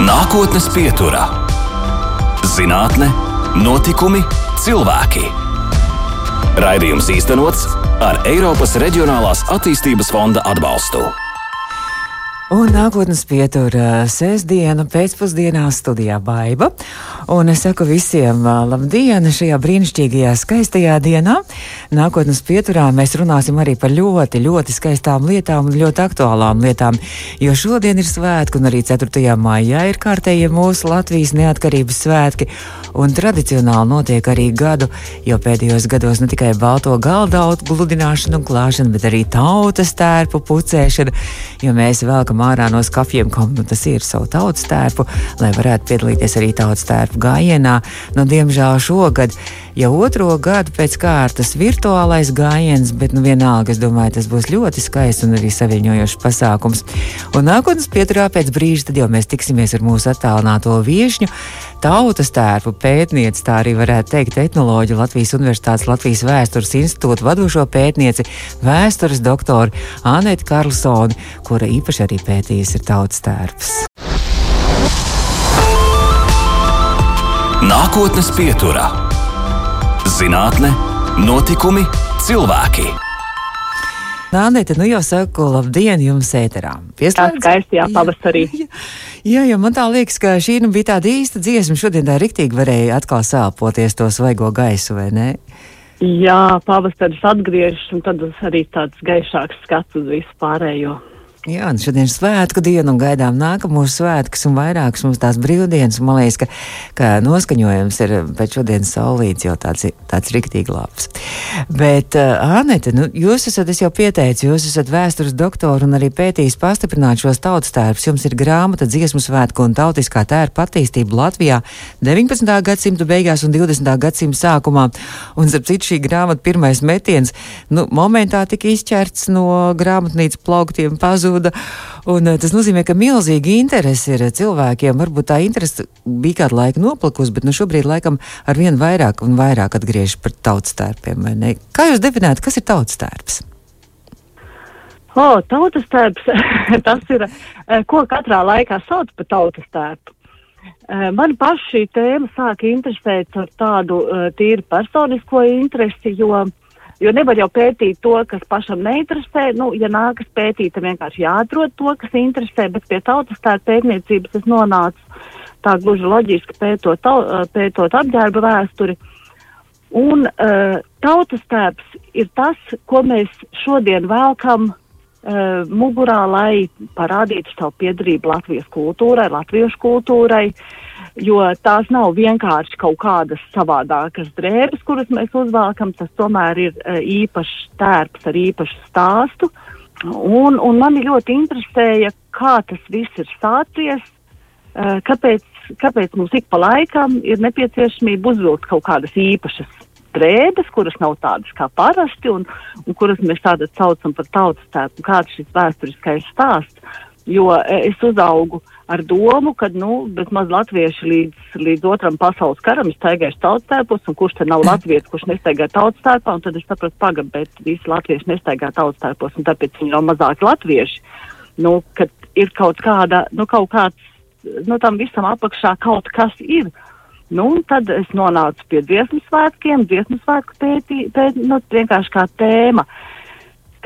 Nākotnes pieturā - zinātne, notikumi, cilvēki. Raidījums īstenots ar Eiropas Reģionālās attīstības fonda atbalstu. Un nākotnes pietura sestdiena pēcpusdienā studijā Baiva. Un es saku visiem labdien šajā brīnišķīgajā skaistajā dienā. Nākotnes pieturā mēs runāsim arī par ļoti, ļoti skaistām lietām un ļoti aktuālām lietām. Jo šodien ir svētki un arī 4. maijā ir kārtējie mūsu Latvijas neatkarības svētki. Un tradicionāli notiek arī gadu, jo pēdējos gados ne tikai balto galdautu gludināšana un klāšana, bet arī tautas tērpu pucēšana, jo mēs velkam ārā no skafiem, kam nu, tas ir savu tautas tērpu, lai varētu piedalīties arī tautas tērpu gājienā. Nu, diemžēl šogad jau otro gadu pēc kārtas virtuālais gājiens, bet nu, vienalga, es domāju, tas būs ļoti skaists un arī saviņojošs pasākums. Un nākotnes pieturā pēc brīža tad jau mēs tiksimies ar mūsu attālināto viešņu, tautas tērpu pētnieci, tā arī varētu teikt, etnoloģiju Latvijas Universitātes Latvijas Vēstures institūta vadošo pētnieci, vēstures doktoru Anētu Karlsoni, kura īpaši arī pētījusi ir tautas tērps. Nākotnes pieturā - zinātne, notikumi, cilvēki. Nānēta, nu jau saku, labdien jums ēterā. Pieslēdz? Tā skaisti, jā, pavasarī. Jā, jā, man tā liekas, ka šī nu bija tāda īsta dziesma. Šodien tā riktīgi varēja atkal sāpoties to svaigo gaisu, vai ne? Jā, pavasaris atgriežas, un tad arī tāds gaišāks skats uz visu pārējo. Jā, un šodien ir svētku diena, un gaidām nākamos svētkus, un vairākas mums tās brīvdienas. Man liekas, ka, ka noskaņojums ir pēc šodienas saulītes jau tāds, tāds riktīgi labs. Bet, uh, Anete, nu, jūs esat, es jau pieteicu, jūs esat vēstures doktori un arī pētījis pastiprināt šos tautas tērpus. Jums ir grāmata dziesmu svētku un tautiskā tērpa attīstība Latvijā 19. gadsimta beigās un 20. gadsimta sākumā. Un, starp citu, šī grāmata pirmais metiens, nu, momentā tika izķerts no grāmatnīcas plauktiem pazudu pazuda. Un, eh, tas nozīmē, ka milzīgi interesi ir cilvēkiem. Varbūt tā interese bija kādu laiku noplikusi, bet nu, šobrīd laikam ar vien vairāk un vairāk atgriežas par tautas tērpiem. Kā jūs definējat, kas ir tautas tērps? O, oh, tautas tērps, tas ir, eh, ko katrā laikā sauc par tautas tērpu. Eh, man paši šī tēma sāka interesēt ar tādu tīri personisko interesi, jo uh, Jo nevar jau pētīt to, kas pašam neinteresē. Nu, ja nākas pētīt, tad vienkārši jāatrod to, kas interesē, bet pie tautas tā pētniecības es nonācu tā gluži loģiski pētot, pētot apģērba vēsturi. Un uh, tautas tēps ir tas, ko mēs šodien velkam uh, mugurā, lai parādītu savu piedarību Latvijas kultūrai, latviešu kultūrai. Uh, jo tās nav vienkārši kaut kādas savādākas drēbes, kuras mēs uzvelkam, tas tomēr ir uh, īpašs tērps ar īpašu stāstu. Un, un mani ļoti interesēja, kā tas viss ir sācies, uh, kāpēc, kāpēc mums ik pa laikam ir nepieciešamība uzvilkt kaut kādas īpašas drēbes, kuras nav tādas kā parasti un, un kuras mēs tādā saucam par tautas tērpu, kāds šis vēsturiskais stāsts. Jo es uzaugu ar domu, ka, nu, maz latvieši līdz, līdz otram pasaules karam ir staigājuši tautstēpus, un kurš te nav latviets, kurš nestaigā tautstēpā, un tad es sapratu, pagad, bet visi latvieši nestaigā tautstēpos, un tāpēc viņi nav mazāk latvieši. Nu, kad ir kaut kāda, nu, kaut kāds, nu, tam visam apakšā kaut kas ir. Nu, tad es nonācu pie dziesmu svētkiem, dziesmu svētku pētī, pēt, nu, vienkārši kā tēma,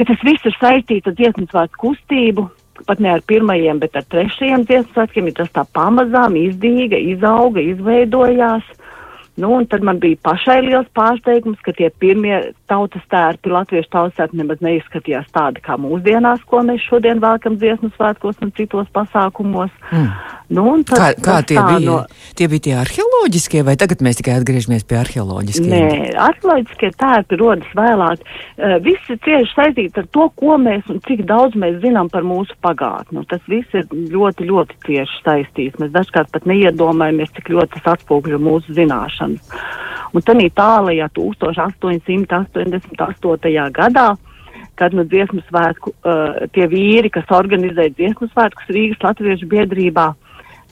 ka tas viss ir saistīts ar dziesmu svētku kustību, pat ne ar pirmajiem, bet ar trešajiem dziesmu svētkiem, ir tas tā pamazām izdīga, izauga, izveidojās. Nu, un tad man bija pašai liels pārsteigums, ka tie pirmie tautas tērpi, latviešu tautas tērpi nemaz neizskatījās tādi kā mūsdienās, ko mēs šodien vēlkam dziesmu svētkos un citos pasākumos. Mm. Nu, tad, kā kā tie, bija, no... tie bija tie arheoloģiskie, vai tagad mēs tikai atgriežamies pie arheoloģiskiem? Nē, arheoloģiskie tērpi rodas vēlāk. Uh, viss ir cieši saistīts ar to, ko mēs un cik daudz mēs zinām par mūsu pagātni. Nu, tas viss ir ļoti, ļoti cieši saistīts. Mēs dažkārt pat neiedomājamies, cik ļoti tas atspūgļo mūsu zināšanas. Un tad tālajā 1888. gadā kad nu dziesmu svētku, uh, tie vīri, kas organizē dziesmu svētkus Rīgas Latviešu biedrībā,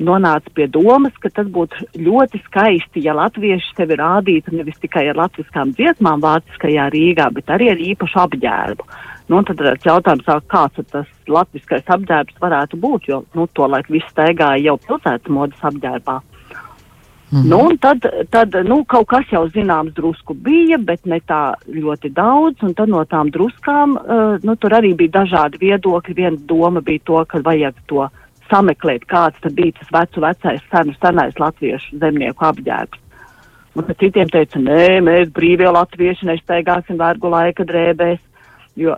nonāca pie domas, ka tas būtu ļoti skaisti, ja latvieši sevi rādītu nevis tikai ar latviskām dziesmām vāciskajā Rīgā, bet arī ar īpašu apģērbu. Nu, tad tāds jautājums, kāds tas latviskais apģērbs varētu būt, jo nu, to laik viss staigāja jau pilsētas modes apģērbā. Mm -hmm. nu, tad, tad nu, kaut kas jau zināms drusku bija, bet ne tā ļoti daudz. Un tad no tām druskām uh, nu, tur arī bija dažādi viedokļi. Viena doma bija to, ka vajag to sameklēt, kāds tad bija tas vecu, vecais, senu, senais latviešu zemnieku apģērbs. Un tad citiem teica, nē, mēs brīvie latvieši nestaigāsim vergu laika drēbēs, jo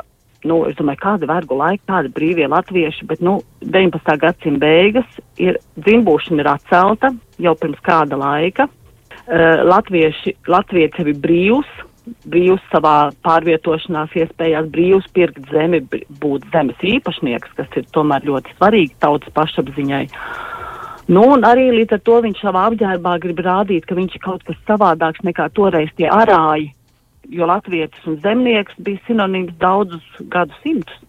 nu, es domāju, kāda vergu laika, kāda brīvie latvieši, bet, nu, 19. gadsimta beigas ir dzimbūšana ir atcelta jau pirms kāda laika. Uh, latvieši, latvieši ir brīvs, brīvs savā pārvietošanās iespējās, brīvs pirkt zemi, būt zemes īpašnieks, kas ir tomēr ļoti svarīgi tautas pašapziņai. Nu, un arī līdz ar to viņš savā apģērbā grib rādīt, ka viņš ir kaut kas savādāks nekā toreiz tie arāji, jo latvietis un zemnieks bija sinonīms daudzus gadus simtus.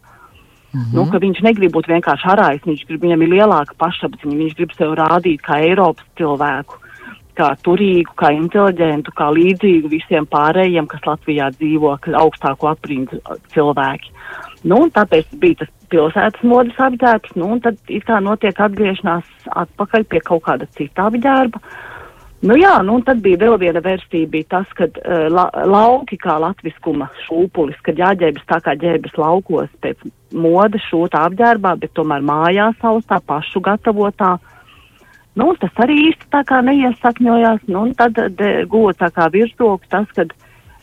Mm -hmm. nu, viņš negrib būt vienkārši arājs, viņš grib, viņam ir lielāka pašapziņa, viņš grib sev rādīt kā Eiropas cilvēku, kā turīgu, kā inteliģentu, kā līdzīgu visiem pārējiem, kas Latvijā dzīvo, ka augstāko aprindu cilvēki. Nu, tāpēc bija tas pilsētas modes apģērbs, nu, un tad it kā notiek atgriešanās atpakaļ pie kaut kāda cita apģērba. Uh, Nu jā, nu un tad bija vēl viena versija, bija tas, ka uh, la, lauki kā latviskuma šūpulis, kad jāģēbas tā kā ģēbas laukos pēc modes šūta apģērbā, bet tomēr mājās saustā pašu gatavotā. Nu, tas arī īsti tā kā neiesakņojās, nu un tad guva tā kā virsroku tas, ka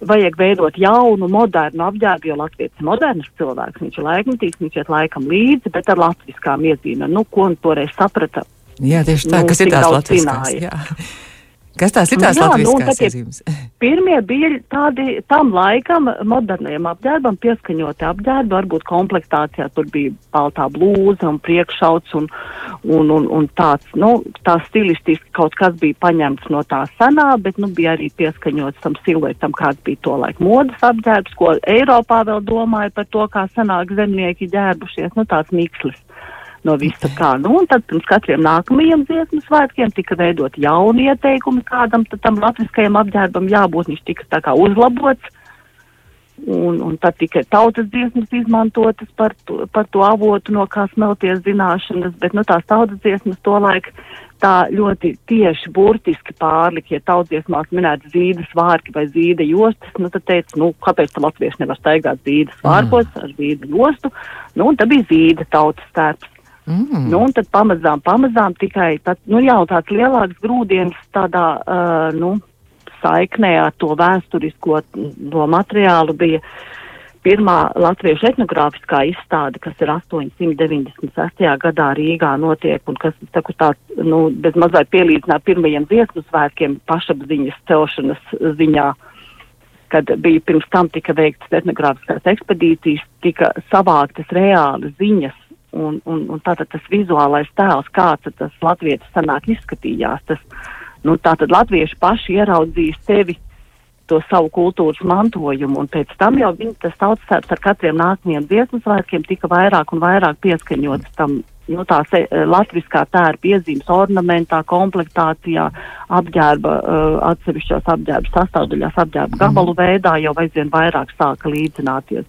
vajag veidot jaunu, modernu apģērbu, jo Latvijas ir moderns cilvēks, viņš ir laikmatīgs, viņš iet laikam līdzi, bet ar latviskām iezīmēm, nu, ko un toreiz saprata. Jā, tieši tā, nu, kas ir tās latviskās. Kas tās ir tās Jā, latviskās nu, iezīmes? Pirmie bija tādi tam laikam moderniem apģērbam pieskaņoti apģērbi, varbūt komplektācijā tur bija baltā blūza un priekšauts un, un, un, un tāds, nu, tā stilistiski kaut kas bija paņemts no tā senā, bet, nu, bija arī pieskaņots tam siluetam, kāds bija to laiku modas apģērbs, ko Eiropā vēl domāja par to, kā senāk zemnieki ģērbušies, nu, tāds mikslis no visa kā. Nu, un tad pirms katriem nākamajiem dziesmu svētkiem tika veidot jauni ieteikumi, kādam tam latviskajam apģērbam jābūt, viņš tika tā kā uzlabots. Un, un tad tika tautas dziesmas izmantotas par to, par to avotu, no kā smelties zināšanas, bet nu, tās tautas dziesmas to laiku tā ļoti tieši burtiski pārlika, ja tautsdziesmās minēta zīdas vārki vai zīda jostas, nu tad teica, nu kāpēc latvieši nevar staigāt zīdas vārkos mm. ar zīda jostu, nu un tad bija zīda tautas stērps. Mm. Nu, un tad pamazām, pamazām tikai tad, nu, jau tāds lielāks grūdienis tādā, uh, nu, saiknē ar to vēsturisko no materiālu bija pirmā latviešu etnogrāfiskā izstāde, kas ir 896. gadā Rīgā notiek un kas, saku, tā, nu, bez mazai pielīdzināt pirmajiem dziesmu svētkiem pašapziņas celšanas ziņā kad bija pirms tam tika veikts etnogrāfiskās ekspedīcijas, tika savāktas reāli ziņas Un, un, un tātad tas vizuālais tēls, kāds tas latvietis sanāk izskatījās, tas, nu, tātad latvieši paši ieraudzīs sevi to savu kultūras mantojumu, un pēc tam jau viņi, tas tautsēps ar katriem nākamajiem dziesmu svētkiem tika vairāk un vairāk pieskaņots tam, nu, tās e, latviskā tērpa iezīmes ornamentā, komplektācijā, apģērba, uh, atsevišķos apģērba sastāvdaļās, apģērba gabalu mm. veidā jau aizvien vairāk sāka līdzināties.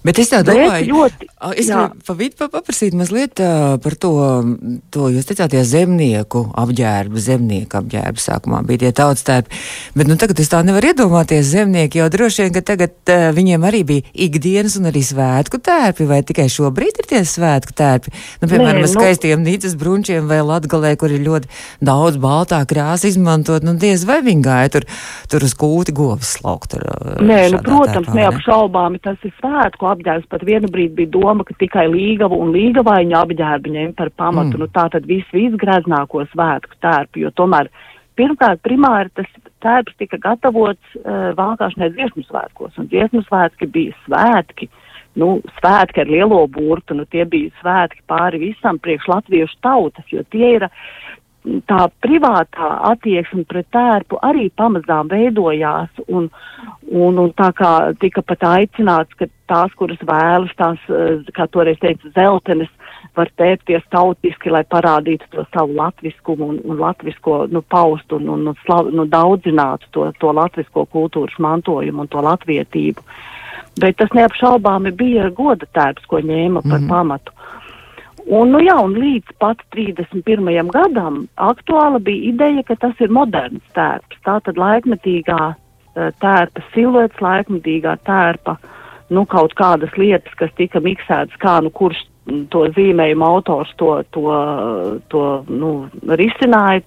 Bet es tā domāju, ļoti, es gribu pa vidu paprasīt mazliet uh, par to, to jūs teicāt, ja zemnieku apģērbu, zemnieku apģērbu sākumā bija tie tautas tēpi, bet nu tagad es tā nevaru iedomāties zemnieki, jo droši vien, ka tagad uh, viņiem arī bija ikdienas un arī svētku tēpi, vai tikai šobrīd ir tie svētku tēpi? Nu, piemēram, Nē, nu, skaistiem nīcas brunčiem vai latgalē, kur ir ļoti daudz baltā krāsa izmantot, nu diez vai viņi gāja tur, tur uz kūti govis slaukt. Ar, Nē, nu, protams, tēpā, neapšaubāmi tas ir svētku apģērbs. Pat vienu brīdi bija doma, ka tikai līgavu un līgavaiņu apģērbu ņem par pamatu. Mm. Nu, tā tad viss visgraznāko svētku tērpu, jo tomēr pirmkārt primāri tas tērps tika gatavots uh, valkāšanai dziesmu svētkos, un dziesmu svētki bija svētki. Nu, svētki ar lielo burtu, nu, tie bija svētki pāri visam priekš latviešu tautas, jo tie ir tā privātā attieksme pret tērpu arī pamazām veidojās, un, un, un tā kā tika pat aicināts, ka tās, kuras vēlas, tās, eh, kā toreiz teica, zeltenes, var tēpties tautiski, lai parādītu to savu latviskumu un, un latvisko, nu, paustu un, un, un slav, nu, daudzinātu to, to latvisko kultūras mantojumu un to latvietību. Bet tas neapšaubāmi bija goda tērps, ko ņēma par mm. pamatu. Un, nu jā, un līdz pat 31. gadam aktuāla bija ideja, ka tas ir moderns tērps. Tā tad laikmetīgā eh, tērpa siluets, laikmetīgā tērpa, nu kaut kādas lietas, kas tika miksētas, kā nu kurš to zīmējuma autors to, to, to nu, risināja.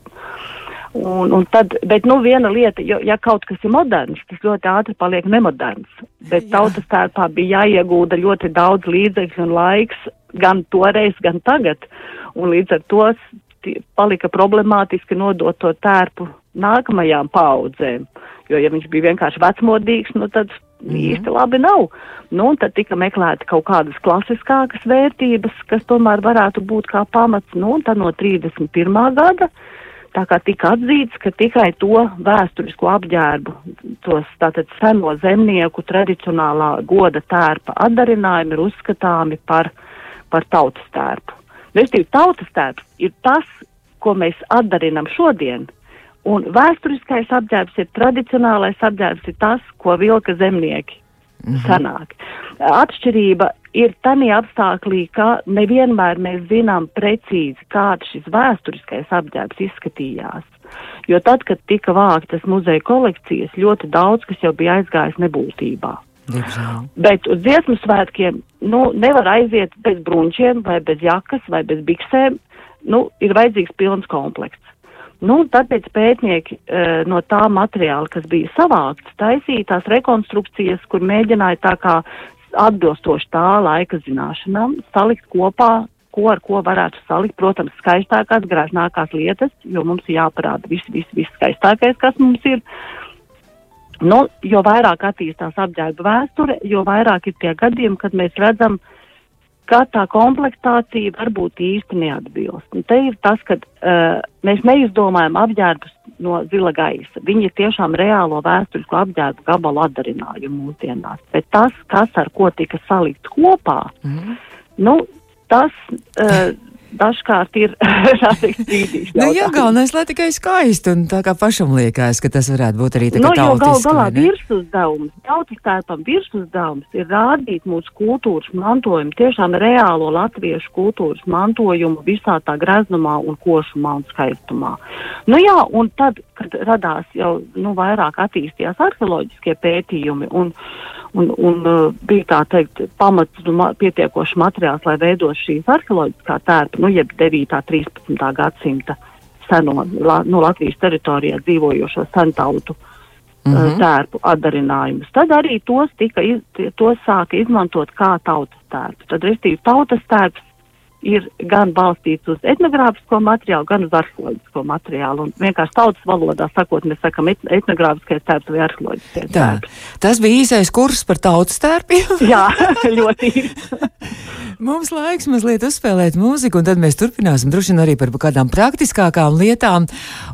Un, un tad, bet, nu, viena lieta, jo, ja kaut kas ir moderns, tas ļoti ātri paliek nemoderns. Bet Jā. tautas tērpā bija jāiegūda ļoti daudz līdzekļu un laiks, gan toreiz, gan tagad. Un līdz ar to palika problemātiski nodot to tērpu nākamajām paudzēm. Jo, ja viņš bija vienkārši vecmodīgs, nu, tad mm. īsti labi nav. Nu, un tad tika meklēta kaut kādas klasiskākas vērtības, kas tomēr varētu būt kā pamats. Nu, un tad no 31. gada tā kā tika atzīts, ka tikai to vēsturisko apģērbu, tos tātad seno zemnieku tradicionālā goda tērpa atdarinājumi ir uzskatāmi par, par tautas tērpu. Restīvi, tautas tērps ir tas, ko mēs atdarinam šodien, un vēsturiskais apģērbs ir tradicionālais apģērbs, ir tas, ko vilka zemnieki mm -hmm. sanāk. Atšķirība ir tādā apstākļā, ka nevienmēr mēs zinām precīzi, kāds šis vēsturiskais apģērbs izskatījās. Jo tad, kad tika vāktas muzeja kolekcijas, ļoti daudz kas jau bija aizgājis nebūtībā. Diemžēl. Bet uz dziesmu svētkiem nu, nevar aiziet bez brunčiem, vai bez jakas, vai bez biksēm. Nu, ir vajadzīgs pilns komplekts. Nu, tāpēc pētnieki e, no tā materiāla, kas bija savākts, taisīja tās rekonstrukcijas, kur mēģināja tā kā atbilstoši tā laika zināšanām salikt kopā, ko ar ko varētu salikt. Protams, skaistākās, gražnākās lietas, jo mums ir jāparāda viss, viss, viss skaistākais, kas mums ir. Nu, jo vairāk attīstās apģērba vēsture, jo vairāk ir tie gadījumi, kad mēs redzam, ka tā komplektācija varbūt īsti neatbilst. Un te ir tas, ka uh, mēs neizdomājam apģērbus no zila gaisa. Viņi ir tiešām reālo vēsturisko apģērbu gabalu atdarinājumu mūsdienās. Bet tas, kas ar ko tika salikt kopā, mm. nu, tas. Uh, dažkārt ir strīdīgs. nu, jā, galvenais, lai tikai skaisti un tā kā pašam liekas, ka tas varētu būt arī tā kā nu, tautisks. Gal galā virsuzdevums, tautiskērpam virsuzdevums ir rādīt mūsu kultūras mantojumu, tiešām reālo latviešu kultūras mantojumu visā tā greznumā un košumā un skaistumā. Nu jā, un tad, kad radās jau, nu, vairāk attīstījās arheoloģiskie pētījumi un, un, un uh, bija tā teikt pamats nu, ma pietiekoši materiāls, lai veidot šīs arheoloģiskā tērpa, nu, jeb 9. 13. gadsimta seno, la, nu, Latvijas teritorijā dzīvojošo sentautu mm -hmm. tērpu atdarinājumus. Tad arī tos, tika, iz, tos sāka izmantot kā tautas tērpu. Tad, restīvi, tautas tērps ir gan balstīts uz etnogrāfisko materiālu, gan uz arheoloģisko materiālu. Un vienkārši tautas valodā sakot, mēs sakam et etnogrāfiskais tērps vai arheoloģiskais tērps. Tas bija īsais kurs par tautas tērpiem? Jā, ļoti īsti. Mums laiks mazliet uzspēlēt mūziku, un tad mēs turpināsim droši vien arī par kādām praktiskākām lietām.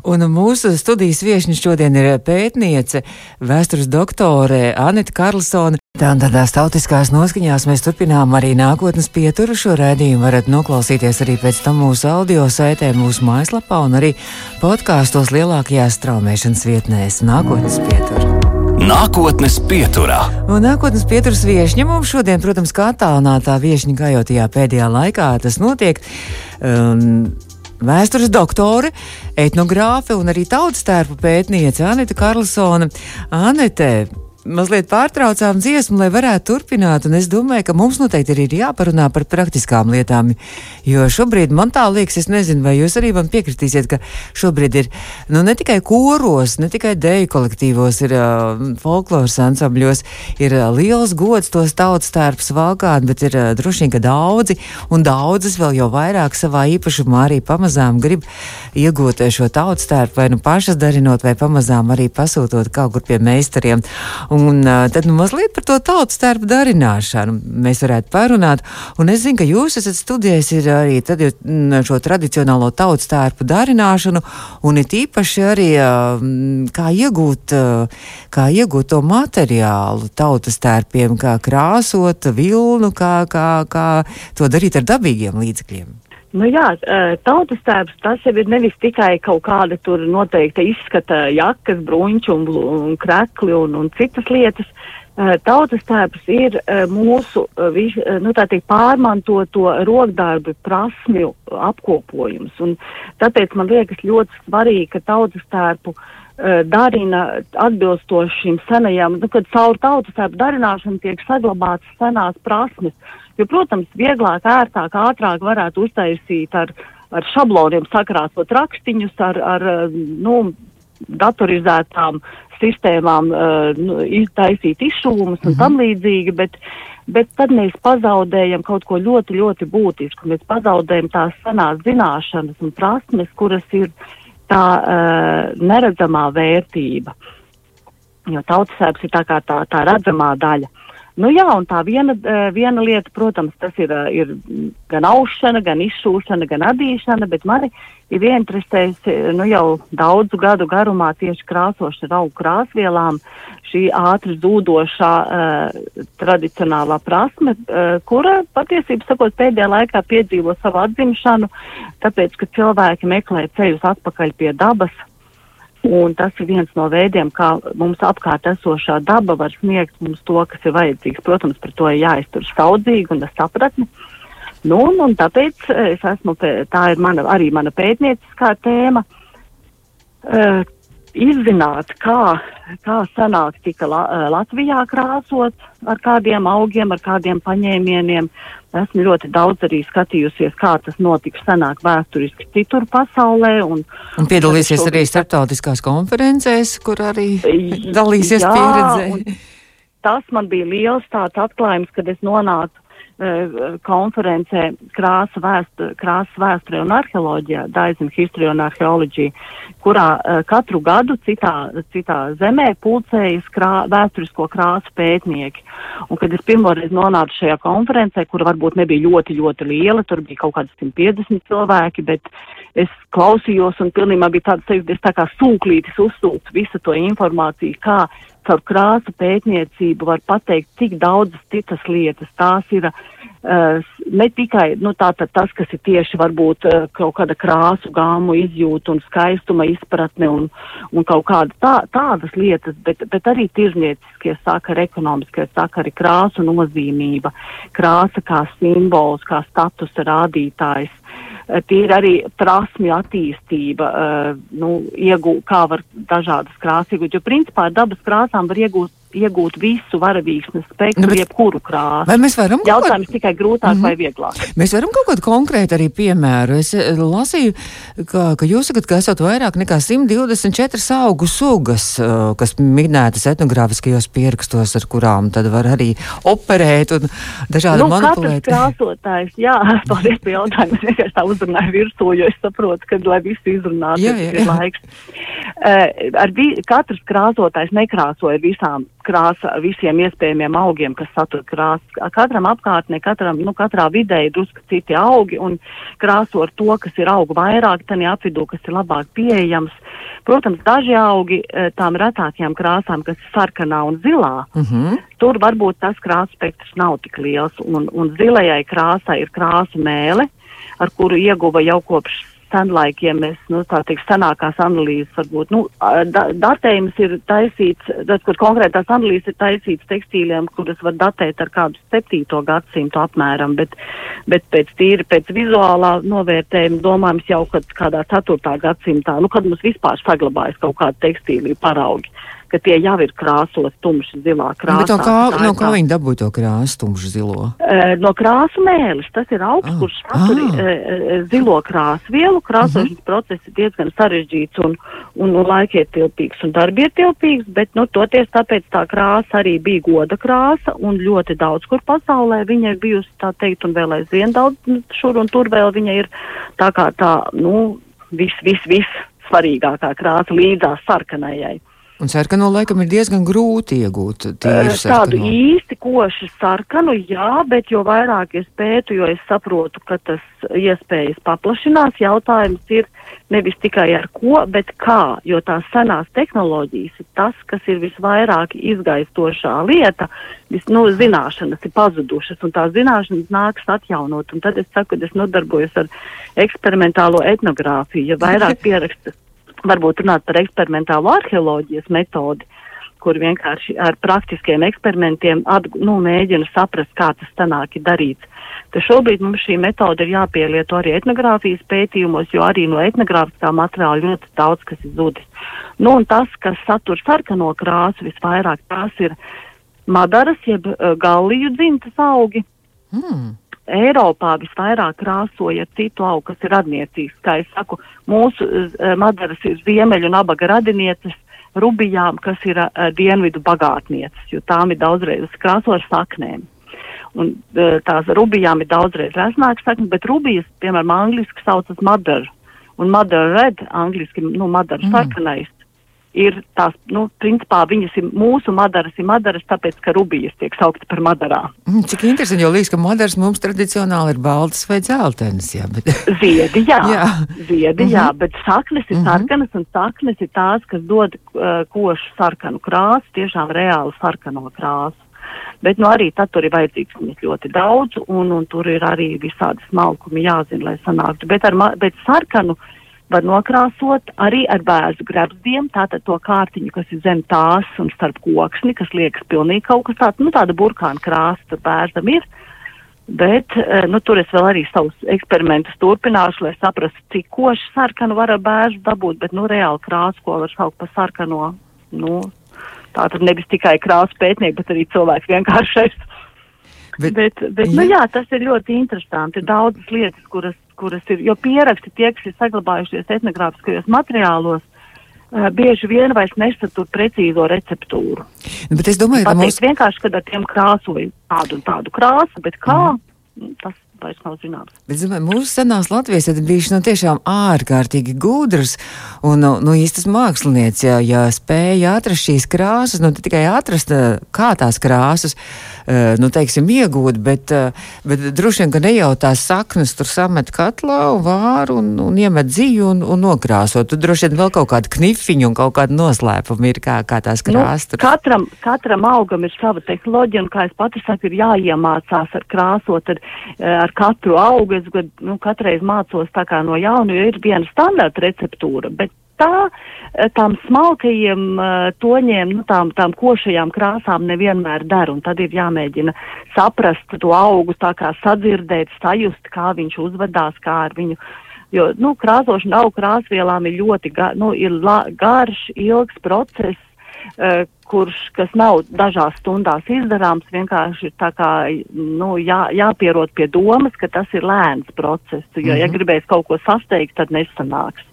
Un mūsu studijas viešņa šodien ir pētniece, vēstures doktore Anita Karlsone. Tā un tādās tautiskās noskaņās mēs turpinām arī nākotnes pieturu. Šo rēdījumu varat noklausīties arī pēc tam mūsu audio saitē, mūsu mājaslapā un arī podkāstos lielākajās straumēšanas vietnēs nākotnes pieturu. Nākotnes pieturā. Un nākotnes pieturas viesiņa mums šodien, protams, kā attālinātā viesiņa, kā jau tajā pēdējā laikā tas notiek. Um, Vēstures doktore, etnogrāfe un arī tautas tērpu pētniece Anita Karlsone. Anete, mazliet pārtraucām dziesmu, lai varētu turpināt. Es domāju, ka mums noteikti arī ir jāparunā par praktiskām lietām. Jo šobrīd man tā liekas, es nezinu, vai jūs arī man piekritīsiet, ka šobrīd ir nu, ne tikai koros, ne tikai deju kolektīvos, ir uh, folkloras ansambļos, ir uh, liels gods tos tautas tērpus valkāt, bet ir uh, droši vien, ka daudzi un daudzas vēl jau vairāk savā īpašumā arī pamazām grib iegūt šo tautas tērpu vai nu pašas darinot, vai pamazām arī pasūtot kaut kur pie meistariem. Un tad nu, mazliet par to tautas tērpu darināšanu mēs varētu parunāt. Un es zinu, ka jūs esat studējis arī tad, šo tradicionālo tautas tērpu darināšanu, un it īpaši arī kā iegūt, kā iegūt to materiālu tautas tērpiem, kā krāsot vilnu, kā, kā, kā to darīt ar dabīgiem līdzekļiem. Nu jā, tautas tēvs tas jau ir nevis tikai kaut kāda tur noteikta izskata jakas, bruņķi un, un krekli un, un citas lietas. Uh, tautas tēps ir uh, mūsu uh, vis, nu, teikt, pārmantoto rokdarbu prasmju apkopojums. Un tāpēc man liekas ļoti svarīgi, ka tautas tēpu darina atbilstoši šīm senajām, nu, kad caur tautas tēpu darināšanu tiek saglabātas senās prasmes. Jo, protams, vieglāk, ērtāk, ātrāk varētu uztaisīt ar, ar šabloniem sakrāsot rakstiņus, ar, ar nu, datorizētām sistēmām uh, nu, taisīt izšuvumus un -hmm. tam līdzīgi, bet, bet tad mēs pazaudējam kaut ko ļoti, ļoti būtisku. Mēs pazaudējam tās senās zināšanas un prasmes, kuras ir tā uh, neredzamā vērtība. Jo tautsēps ir tā kā tā, tā redzamā daļa. Nu jā, un tā viena, viena lieta, protams, tas ir, ir gan aušana, gan izšūšana, gan adīšana, bet mani ir ieinteresējusi nu, jau daudzu gadu garumā tieši krāsošana augu krāsvielām, šī ātri zūdošā uh, tradicionālā prasme, uh, kura patiesībā sakot pēdējā laikā piedzīvo savu atzimšanu, tāpēc, ka cilvēki meklē ceļus atpakaļ pie dabas Un tas ir viens no veidiem, kā mums apkārt esošā daba var sniegt mums to, kas ir vajadzīgs. Protams, par to ir jāiztur saudzīgi un ar sapratni. Nu, un, un tāpēc es esmu, tā ir mana, arī mana pētnieciskā tēma. Izzināt, kā, kā sanāk tika la, Latvijā krāsot, ar kādiem augiem, ar kādiem paņēmieniem. Esmu ļoti daudz arī skatījusies, kā tas notika senāk vēsturiski citur pasaulē. Un, un piedalīsies arī starptautiskās konferencēs, kur arī dalīsies jā, pieredzē. Tas man bija liels tāds atklājums, kad es nonācu konferencē krāsa vēsture, krāsas vēsture un arheoloģijā, Daisn History un Archaeology, kurā uh, katru gadu citā, citā zemē pulcējas krā, vēsturisko krāsu pētnieki. Un kad es pirmoreiz nonācu šajā konferencē, kura varbūt nebija ļoti, ļoti liela, tur bija kaut kādi 150 cilvēki, bet es klausījos un pilnībā bija tāds, es tā kā sūklītis uzsūcu visu to informāciju, kā caur krāsu pētniecību var pateikt tik daudzas citas lietas. Tās ir uh, ne tikai nu, tā, tā, tas, kas ir tieši varbūt uh, kaut kāda krāsu gāmu izjūta un skaistuma izpratne un, un kaut kāda tā, tādas lietas, bet, bet arī tirznieciskie sakari, ekonomiskie sakari, krāsu nozīmība, krāsa kā simbols, kā statusa rādītājs tie ir arī prasmju attīstība, uh, nu, iegūt, kā var dažādas krāsas iegūt, jo principā ar dabas krāsām var iegūt iegūt visu varavīksnes spektru, nu, jebkuru krāsu. Vai mēs varam? Jautājums kaut... tikai grūtāk mm -hmm. vai vieglāk. Mēs varam kaut kādu konkrētu arī piemēru. Es eh, lasīju, ka, ka jūs sakat, ka esat vairāk nekā 124 augu sugas, eh, kas minētas etnogrāfiskajos pierakstos, ar kurām tad var arī operēt un dažādi nu, manipulēt. krāsotājs, jā, paldies par jautājumu. Es vienkārši tā uzrunāju virsū, jo es saprotu, ka, lai visu izrunātu, ir laiks. Uh, ar katrs krāsotājs nekrāsoja visām krāsa visiem iespējamiem augiem, kas satur krāsas. Katram apkārtnē, katram, nu, katrā vidē ir drusku citi augi un krāso ar to, kas ir augu vairāk, tani apvidū, kas ir labāk pieejams. Protams, daži augi eh, tām retākajām krāsām, kas ir sarkanā un zilā, uh mhm. -huh. tur varbūt tas krāsu spektrs nav tik liels un, un zilajai krāsai ir krāsu mēle, ar kuru ieguva jau kopš senlaikiem mēs, nu, tā teikt, senākās analīzes varbūt, nu, da, datējums ir taisīts, tad, kur konkrētās analīzes ir taisīts tekstīliem, kuras var datēt ar kādu septīto gadsimtu apmēram, bet, bet pēc tīri, pēc vizuālā novērtējuma domājams jau, kad kādā ceturtā gadsimtā, nu, kad mums vispār saglabājas kaut kādi tekstīliju paraugi ka tie jau ir krāsot tumši zilā krāsā. Bet kā, no kā viņi dabūja to krāsu tumši zilo? Uh, no krāsu mēlis. Tas ir augs, ah. kurš satur ah. uh, zilo krāsu vielu. Krāsošanas uh mhm. -huh. process ir diezgan sarežģīts un, un, un laikietilpīgs un darbietilpīgs, bet, nu, toties tāpēc tā krāsa arī bija goda krāsa un ļoti daudz kur pasaulē viņa ir bijusi, tā teikt, un vēl aizvien daudz nu, šur un tur vēl viņa ir tā kā tā, nu, vis, vis, vis svarīgākā krāsa līdzās sarkanajai. Un sarkano laikam ir diezgan grūti iegūt sarkano. Tādu īsti košu sarkanu, jā, bet jo vairāk es pētu, jo es saprotu, ka tas iespējas paplašinās. Jautājums ir nevis tikai ar ko, bet kā, jo tās senās tehnoloģijas ir tas, kas ir visvairāk izgaistošā lieta. Vis, nu, zināšanas ir pazudušas, un tās zināšanas nāks atjaunot. Un tad es saku, ka es nodarbojos ar eksperimentālo etnogrāfiju, ja vairāk pierakstas varbūt runāt par eksperimentālo arheoloģijas metodi, kur vienkārši ar praktiskiem eksperimentiem at, nu, mēģina saprast, kā tas tanāk ir darīts. Tad šobrīd mums šī metode ir jāpielieto arī etnogrāfijas pētījumos, jo arī no etnogrāfiskā materiāla ļoti daudz kas ir zudis. Nu, un tas, kas satur sarkano krāsu visvairāk, tās ir madaras, jeb uh, galliju dzimtas augi. Mm. Eiropā visvairāk krāsoja citu augu, kas ir radniecīgs. Kā es saku, mūsu uh, madaras ir ziemeļu un abaga radinieces, rubijām, kas ir uh, dienvidu bagātnieces, jo tām ir daudzreiz krāso ar saknēm. Un uh, tās rubijām ir daudzreiz resnākas saknes, bet rubijas, piemēram, angliski saucas mother, un mother red, angliski, nu, mother mm. sarkanais, ir tās, nu, principā viņas ir mūsu madaras, ir madaras, tāpēc, ka rubijas tiek saukta par madarām. Mm, cik interesanti, jo liekas, ka madaras mums tradicionāli ir baltas vai dzeltenas, jā, bet. Ziedi, jā, jā. ziedi, mm -hmm. jā, mhm. bet saknes ir mm -hmm. sarkanas, un saknes ir tās, kas dod uh, košu sarkanu krāsu, tiešām reālu sarkano krāsu. Bet nu, arī tur ir vajadzīgs viņas ļoti daudz, un, un tur ir arī visādi smalkumi jāzina, lai sanāktu. Bet, ar, bet sarkanu uh, var nokrāsot arī ar bērnu grebzdiem, tātad to kārtiņu, kas ir zem tās un starp koksni, kas liekas pilnīgi kaut kas tāds, nu tāda burkāna krāsa tur bērnam ir. Bet, eh, nu, tur es vēl arī savus eksperimentus turpināšu, lai saprastu, cik koši sarkanu var ar bērnu dabūt, bet, nu, reāli krāsu, ko var saukt par sarkano, nu, tā tad nevis tikai krāsu pētnieki, bet arī cilvēks vienkāršais. Bet, bet, bet nu, jā. nu, jā, tas ir ļoti interesanti. Ir daudzas lietas, kuras kuras ir, jo pieraksti tie, kas ir saglabājušies etnogrāfiskajos materiālos, uh, bieži vien vairs nesatur precīzo receptūru. Nu, bet es domāju, ka mums vienkārši, kad ar tiem krāsoja tādu un tādu krāsu, bet kā, mm. tas vairs nav zināms. Bet, domāju, mūsu senās Latvijas ir bijušas nu, tiešām ārkārtīgi gudras un nu, nu, īstas mākslinieces, ja, ja spēja atrast šīs krāsas, nu tikai atrast, kā tās krāsas, nu, teiksim, iegūt, bet, bet droši vien, ka ne jau tās saknes tur samet katlā un vāru un, un iemet dzīvu un, un nokrāsot. Tur droši vien vēl kaut kāda knifiņa un kaut kāda noslēpuma ir, kā, kā tās krāsas. Nu, katram, katram augam ir sava tehnoloģija, un, kā es pati saku, ir jāiemācās ar krāsot ar, ar ar katru augu, es gad, nu, katreiz mācos tā kā no jauna, jo ir viena standarta receptūra, bet tā, eh, tām smalkajiem uh, toņiem, nu, tām, tām košajām krāsām nevienmēr der, un tad ir jāmēģina saprast to augu, tā kā sadzirdēt, sajust, kā viņš uzvedās, kā ar viņu. Jo, nu, krāsošana augu krāsvielām ir ļoti, ga, nu, ir la, garš, ilgs process, kurš, kas nav dažās stundās izdarāms, vienkārši ir tā kā, nu, jā, jāpierot pie domas, ka tas ir lēns process, jo, mm -hmm. ja mhm. gribēs kaut ko sasteigt, tad nesanāks.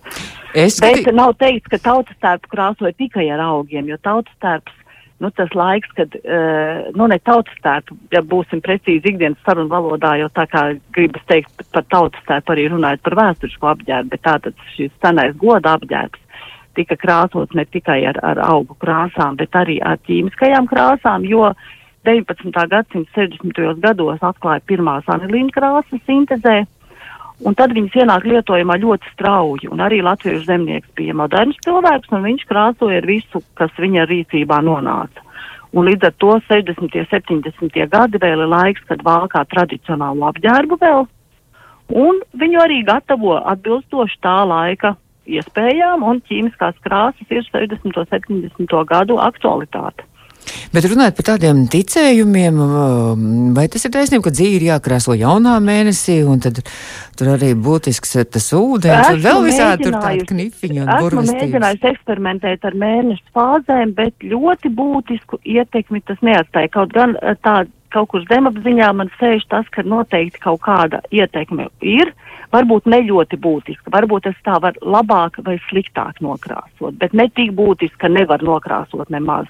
Es Bet skati... nav teikts, ka tautas tērpu krāsoja tikai ar augiem, jo tautas tērps, nu, tas laiks, kad, uh, nu, ne tautas tērpu, ja būsim precīzi ikdienas sarunu valodā, jo tā kā gribas teikt par tautas tērpu arī runājot par vēsturisko apģērbu, bet tātad šis senais goda apģērbs tika krāsots ne tikai ar, ar augu krāsām, bet arī ar ķīmiskajām krāsām, jo 19. gadsimta 60. gados atklāja pirmās anilīna krāsas sintezē, un tad viņas ienāk lietojumā ļoti strauji, un arī latviešu zemnieks bija moderns cilvēks, un viņš krāsoja ar visu, kas viņa rīcībā nonāca. Un līdz ar to 60. un 70. gadi vēl ir laiks, kad valkā tradicionālu apģērbu vēl, un viņu arī gatavo atbilstoši tā laika iespējām, un ķīmiskās krāsas ir 60. un 70. gadu aktualitāte. Bet runājot par tādiem ticējumiem, um, vai tas ir taisnība, ka dzīve ir jākrāso jaunā mēnesī, un tad tur arī būtisks tas ūdens, un vēl visādi tur tādi knifiņi un burvestības? Esmu mēģinājusi eksperimentēt ar mēnešu fāzēm, bet ļoti būtisku ietekmi tas neatstāja. Kaut gan eh, tā kaut kur zemapziņā man sēž tas, ka noteikti kaut kāda ietekme ir. Uh, varbūt ne ļoti būtiska, varbūt es tā varu labāk vai sliktāk nokrāsot, bet ne tik būtiska, ka nevar nokrāsot nemaz.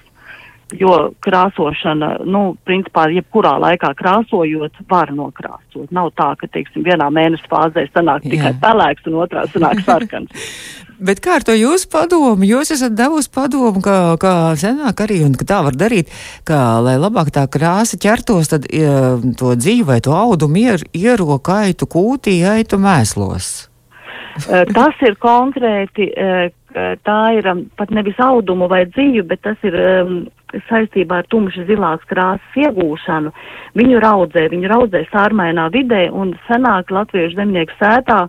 Jo krāsošana, nu, principā, jebkurā laikā krāsojot, var nokrāsot. Nav tā, ka, teiksim, vienā mēneša fāzē sanāk Jā. tikai pelēks un otrā sanāk sarkans. Bet kā ar to jūsu padomu? Jūs esat devusi padomu, ka, ka senāk arī, un ka tā var darīt, ka, lai labāk tā krāsa ķertos, tad ja, to dzīvi vai to audumu ier, iero kaitu kūtī, aitu mēslos. Eh, tas ir konkrēti, eh, tā ir um, pat nevis audumu vai dzīvi, bet tas ir um, saistībā ar tumši zilās krāsas iegūšanu. Viņu raudzē, viņu raudzē sārmainā vidē un senāk latviešu zemnieku sētā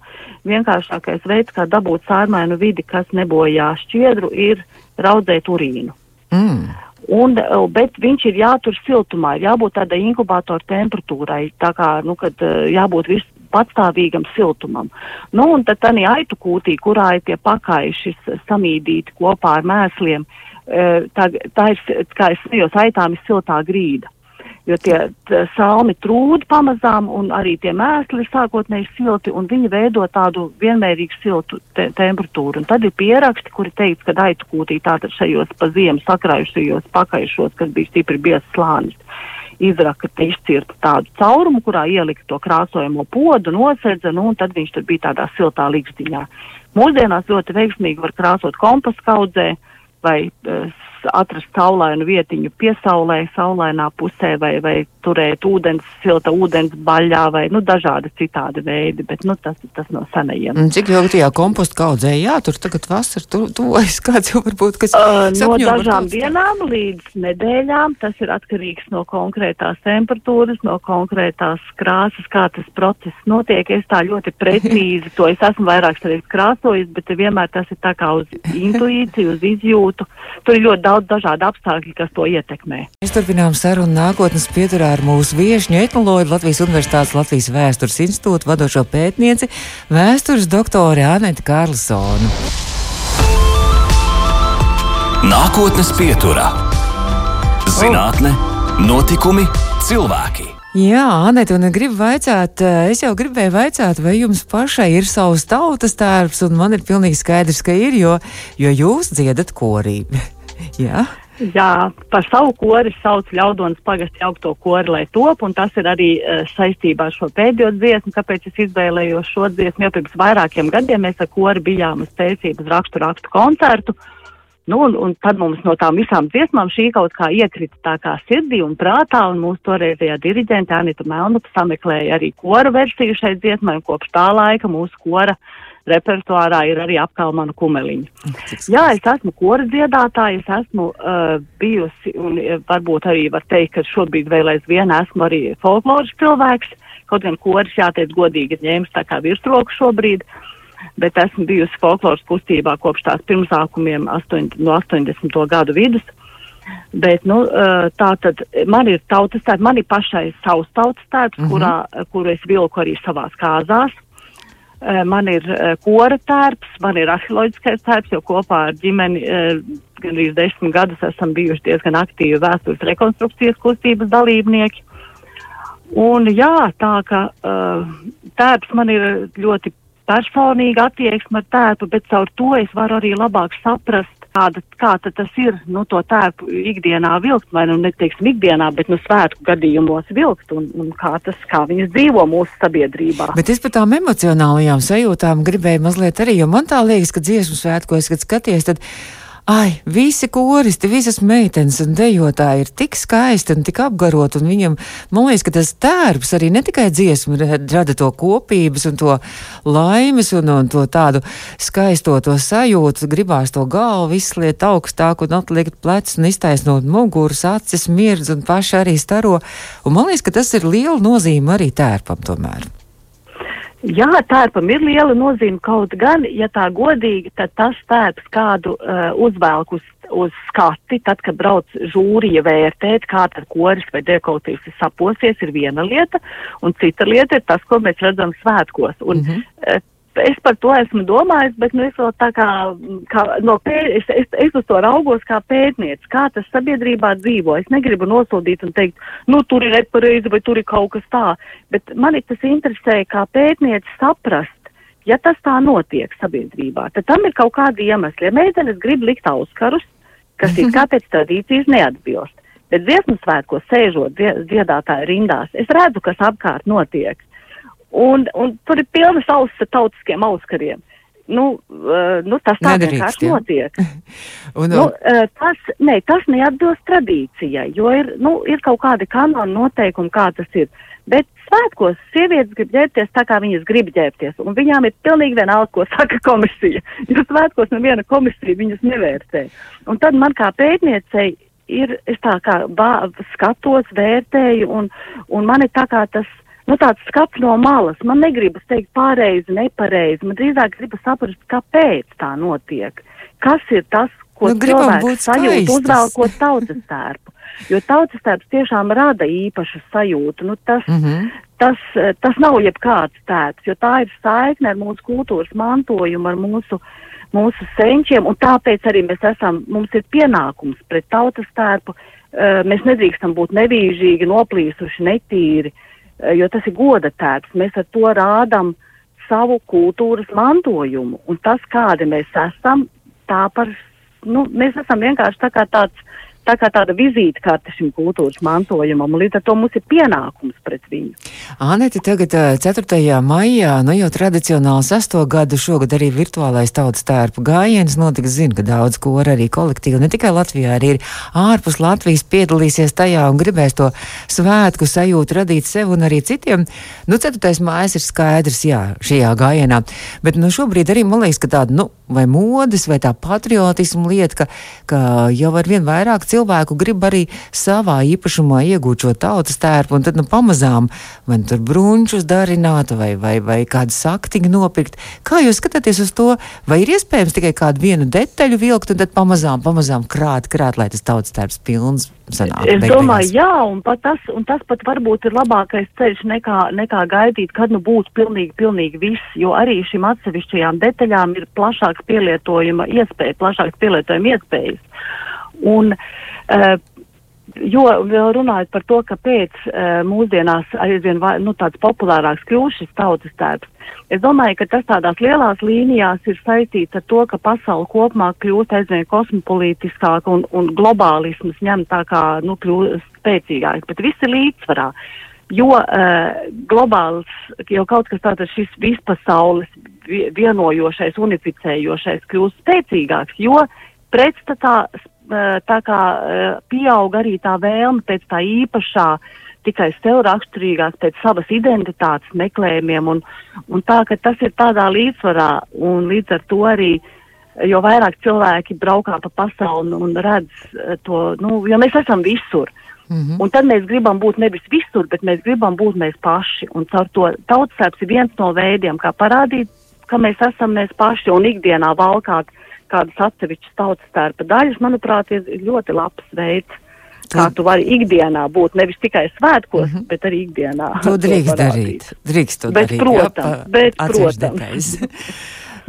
vienkāršākais veids, kā dabūt sārmainu vidi, kas nebojā šķiedru, ir raudzēt urīnu. Mm. Un, bet viņš ir jātur siltumā, jābūt tādai inkubātoru temperatūrai, tā kā, nu, kad jābūt vis, patstāvīgam siltumam. Nu, un tad tā aitu kūtī, kurā ir tie pakaiši samīdīti kopā ar mēsliem, tā, tā ir, kā es smējos, aitām ir siltā grīda jo tie salmi trūd pamazām un arī tie mēsli ir sākotnēji silti un viņi veido tādu vienmērīgu siltu te temperatūru. Un tad ir pieraksti, kuri teica, ka aitu kūtī tātad šajos pa ziemu sakrājušajos pakaišos, kas bija stipri biezs slānis, izraka te izcirta tādu caurumu, kurā ielika to krāsojamo podu, nosedza, nu un tad viņš tur bija tādā siltā līgstiņā. Mūsdienās ļoti veiksmīgi var krāsot kompostu kaudzē vai uh, atrast saulainu vietiņu piesaulē, saulainā pusē, vai, vai turēt ūdens, silta ūdens baļā, vai nu, dažādi citādi veidi, bet nu, tas ir tas no senajiem. Cik ilgi tajā kompostu kaudzē jātur tagad vasar, tu, tuvojas kāds jau varbūt, kas uh, no dažām dienām līdz nedēļām, tas ir atkarīgs no konkrētās temperatūras, no konkrētās krāsas, kā tas process notiek. Es tā ļoti precīzi to es esmu vairākas reizes krāsojis, bet vienmēr tas ir tā kā uz intuīciju, uz izjūtu. Tur ir ļoti daudz dažādu apstākļu, kas to ietekmē. Mēs turpinām sarunu nākotnes pieturā ar mūsu viešņu etnoloģu Latvijas Universitātes Latvijas vēstures institūta vadošo pētnieci, vēstures doktori Aneti Kārlsonu. Nākotnes pieturā - zinātne, notikumi, cilvēki. Jā, Anita, un gribu vaicāt, es jau gribēju vaicāt, vai jums pašai ir savs tautas tērps, un man ir pilnīgi skaidrs, ka ir, jo, jo jūs dziedat korību. Jā. Jā, par savu kori sauc ļaudonas pagastu jaukto kori, lai top, un tas ir arī uh, saistībā ar šo pēdējo dziesmu, kāpēc es izvēlējos šo dziesmu, jo pirms vairākiem gadiem mēs ar kori bijām uz pēcības rakstu rakstu koncertu, nu, un, un tad mums no tām visām dziesmām šī kaut kā iekrita tā kā sirdī un prātā, un mūsu toreizējā diriģente Anita Melnupa sameklēja arī kora versiju šai dziesmai, un kopš tā laika mūsu kora uh, repertuārā ir arī apkalmanu kumeliņa. Jā, es esmu kora dziedātāja, es esmu uh, bijusi un varbūt arī var teikt, ka šobrīd vēl aizvien esmu arī folkloras cilvēks, kaut gan koris jāteic godīgi ir ņēmis tā kā virsroku šobrīd. Bet esmu bijusi folkloras kustībā kopš tās pirmsākumiem astoņ, no 80. gadu vidus. Bet, nu, tā tad man ir tautas tērps, man ir pašai savs tautas tērps, mm -hmm. kurā, kuru es vilku arī savās kāzās. Eh, man ir uh, kora tērps, man ir arheoloģiskais tērps, jo kopā ar ģimeni uh, gandrīz desmit gadus esam bijuši diezgan aktīvi vēstures rekonstrukcijas kustības dalībnieki. Un jā, tā ka tērps man ir ļoti personīga attieksme ar tērpu, bet caur to es varu arī labāk saprast kāda, kā tas ir, nu, to tērpu ikdienā vilkt, vai nu neteiksim ikdienā, bet nu svētku gadījumos vilkt, un, un kā tas, kā viņas dzīvo mūsu sabiedrībā. Bet es par tām emocionālajām sajūtām gribēju mazliet arī, jo man tā liekas, ka dziesmu svētkos, kad skaties, tad Ai, visi koristi, visas meitenes un dejotāji ir tik skaisti un tik apgaroti, un viņam, man liekas, ka tas tērps arī ne tikai dziesmu rada to kopības un to laimes un, un to tādu skaisto to sajūtu, gribās to galvu izsliet augstāk un atliekt plecs un iztaisnot muguras, acis, mirdz un paši arī staro, un man liekas, ka tas ir liela nozīme arī tērpam tomēr. Jā, tērpam ir liela nozīme, kaut gan, ja tā godīgi, tad tas tērps kādu uh, uzvelk uz, uz skati, tad, kad brauc žūrija vērtēt, kā tad koris vai dekoratīvs ir saposies, ir viena lieta, un cita lieta ir tas, ko mēs redzam svētkos. Un, mm -hmm. Es par to esmu domājis, bet nu, es vēl tā kā, kā no pē, es, es, es uz to raugos kā pētniec, kā tas sabiedrībā dzīvo. Es negribu nosodīt un teikt, nu tur ir nepareizi vai tur ir kaut kas tā, bet mani tas interesē kā pētniec saprast, ja tas tā notiek sabiedrībā, tad tam ir kaut kādi iemesli. Ja meitenes grib likt auskarus, kas ir kā pēc tradīcijas neatbilst, bet dziesmu svētkos sēžot dziedātāju rindās, es redzu, kas apkārt notiek. Un, un tur ir pilnas ausis ar tautiskiem auskariem. Nu, uh, nu, tas tā vienkārši notiek. un, nu, uh, tas, ne, tas neatbilst tradīcijai, jo ir, nu, ir kaut kādi kanoni noteikumi, kā tas ir. Bet svētkos sievietes grib ģērbties tā, kā viņas grib ģērbties, un viņām ir pilnīgi vienalga, ko saka komisija. Jo svētkos neviena komisija viņas nevērtē. Un tad man kā pētniecei ir, es tā kā bā, skatos, vērtēju, un, un man ir tā kā tas nu, tāds skats no malas. Man negribas teikt pareizi, nepareizi. Man drīzāk gribas saprast, kāpēc tā notiek. Kas ir tas, ko Nu, cilvēks sajūt, uzvelkot tautas tērpu. Jo tautas tērps tiešām rada īpašu sajūtu. Nu, tas, Mm -hmm. tas, tas nav jebkāds tērps, jo tā ir saikne ar mūsu kultūras mantojumu, ar mūsu, mūsu senčiem, un tāpēc arī mēs esam, mums ir pienākums pret tautas tērpu. Mēs nedrīkstam būt nevīžīgi, noplīsuši, netīri, eh, jo tas ir goda tērps. Mēs ar to rādam savu kultūras mantojumu, un tas, kādi mēs esam, tā par, nu, mēs esam vienkārši tā kā tāds, tā kā tāda vizītkarte šim kultūras mantojumam, un līdz ar to mums ir pienākums pret viņu. Aneti, tagad ā, 4. maijā, nu jau tradicionāli sesto gadu šogad arī virtuālais tautas tērpu gājiens notiks. Zinu, ka daudz kora arī kolektīvi, ne tikai Latvijā, arī ir ārpus Latvijas piedalīsies tajā un gribēs to svētku sajūtu radīt sev un arī citiem. Nu, 4. mājas ir skaidrs, jā, šajā gājienā. Bet nu, šobrīd arī man liekas, ka tāda, nu, vai modes, vai tā patriotisma lieta, ka, ka jau ar vien vairāk cilvēku grib arī savā īpašumā iegūt šo tautas tērpu, un tad nu, pamazām vai nu tur brunčus darināt, vai, vai, vai kādu saktiņu nopirkt. Kā jūs skatāties uz to? Vai ir iespējams tikai kādu vienu detaļu vilkt, un tad pamazām, pamazām krāt, krāt, lai tas tautas tērps pilns sanāk? Es domāju, beigās? jā, un, pat tas, un tas pat varbūt ir labākais ceļš nekā, nekā gaidīt, kad nu būs pilnīgi, pilnīgi viss, jo arī šīm atsevišķajām detaļām ir plašāks pielietojuma iespēja, plašāks pielietojuma iespējas. Un, uh, Jo vēl runājot par to, kāpēc uh, mūsdienās aizvien nu, tāds populārāks kļūst šis tautas tērps, es domāju, ka tas tādās lielās līnijās ir saistīts ar to, ka pasauli kopumā kļūst aizvien kosmopolītiskāk un, un globālisms ņem tā kā nu, kļūst spēcīgāk, bet viss ir līdzsvarā. Jo uh, globāls, jau kaut kas tāds šis vispasaules vi- vienojošais, unificējošais kļūst spēcīgāks, jo pretstatā eh, tā kā eh, pieaug arī tā vēlme pēc tā īpašā, tikai sev raksturīgās, pēc savas identitātes meklējumiem, un, un tā, ka tas ir tādā līdzsvarā, un līdz ar to arī, jo vairāk cilvēki braukā pa pasauli un redz eh, to, nu, jo mēs esam visur. Mhm. Un tad mēs gribam būt nevis visur, bet mēs gribam būt mēs paši. Un caur to tautsēps ir viens no veidiem, kā parādīt, ka mēs esam mēs paši un ikdienā valkāt kādas atsevišķas tautas tērpa daļas, manuprāt, ir ļoti labs veids, kā To- tu vari ikdienā būt, nevis tikai svētkos, bet arī ikdienā. To drīkst parādīt. darīt. Drīkst to Bet, darīt. protams, bet, atsevišķi protams.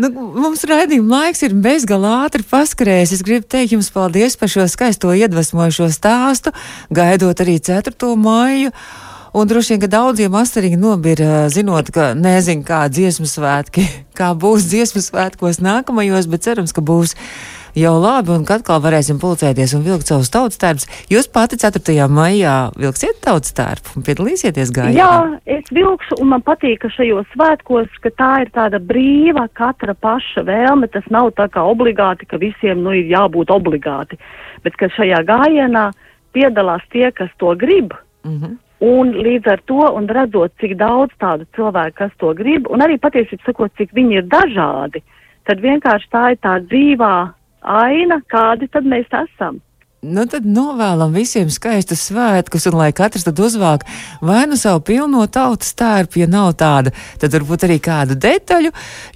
Nu, mums raidījuma laiks ir bezgalā ātri paskrējis. Es gribu teikt jums paldies par šo skaisto iedvesmojošo stāstu, gaidot arī 4. maiju. Un droši vien, ka daudziem asarīgi nobira, zinot, ka nezinu, kā dziesmu svētki, kā būs dziesmu svētkos nākamajos, bet cerams, ka būs jau labi un ka atkal varēsim pulcēties un vilkt savus tautas tērpus. Jūs pati 4. maijā vilksiet tautas tērpu un piedalīsieties gājienā? Jā, es vilkšu, un man patīk, ka šajos svētkos, ka tā ir tāda brīva katra paša vēlme. Tas nav tā kā obligāti, ka visiem nu, ir jābūt obligāti, bet ka šajā gājienā piedalās tie, kas to grib. Mhm. Un līdz ar to, un redzot, cik daudz tādu cilvēku, kas to grib, un arī patiesībā sakot, cik viņi ir dažādi, tad vienkārši tā ir tā dzīvā aina, kādi tad mēs esam. Nu, tad novēlam visiem skaistus svētkus, un lai katrs tad uzvāk vai nu savu pilno tautas tērpu, ja nav tāda, tad varbūt arī kādu detaļu,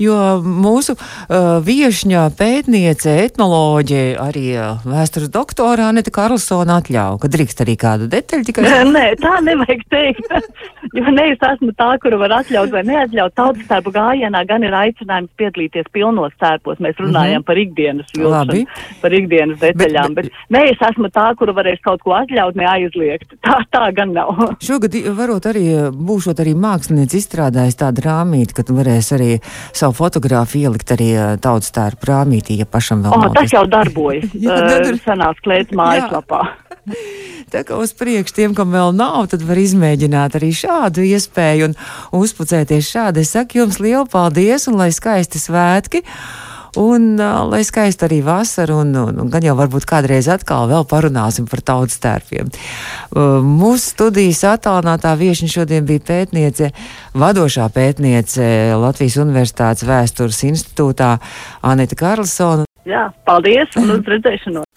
jo mūsu uh, viešņa pētniece, etnoloģe, arī uh, vēstures doktorā Anita Karlsona atļauj, ka drīkst arī kādu detaļu tikai. Nē, tā nevajag teikt. jo ne es esmu tā, kuru var atļaut vai neatļaut. Tautas tērpu gājienā gan ir aicinājums piedalīties pilnos tērpos. Mēs runājam mm -hmm. par ikdienas Labi. vilkšanu, par ikdienas detaļām. Bet- Bet, bet, nē, es esmu tā, kuru varēs kaut ko atļaut, neaizliegt. Tā, tā gan nav. Šogad varot arī, būšot arī mākslinieci izstrādājis tādu rāmīti, ka tu varēsi arī savu fotogrāfiju ielikt arī uh, tautas tērpu rāmītī, ja pašam vēl Oh, nav. tas jau darbojas. Jā, uh, tad ir- senās klētas mājaslapā. Tā kā uz priekšu tiem, kam vēl nav, tad var izmēģināt arī šādu iespēju un uzpucēties šādi. Es saku jums lielu paldies un lai skaisti svētki. Un uh, lai skaisti arī vasara, un, un, un gan jau varbūt kādreiz atkal vēl parunāsim par tautas tērpiem. Uh, mūsu studijas attālinātā viešņa šodien bija pētniece, vadošā pētniece Latvijas Universitātes vēstures institūtā Anita Karlsona. Jā, paldies un uz redzēšanos.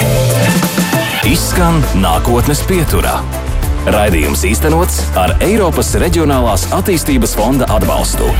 Izskan nākotnes pieturā. Raidījums īstenots ar Eiropas Reģionālās attīstības fonda atbalstu.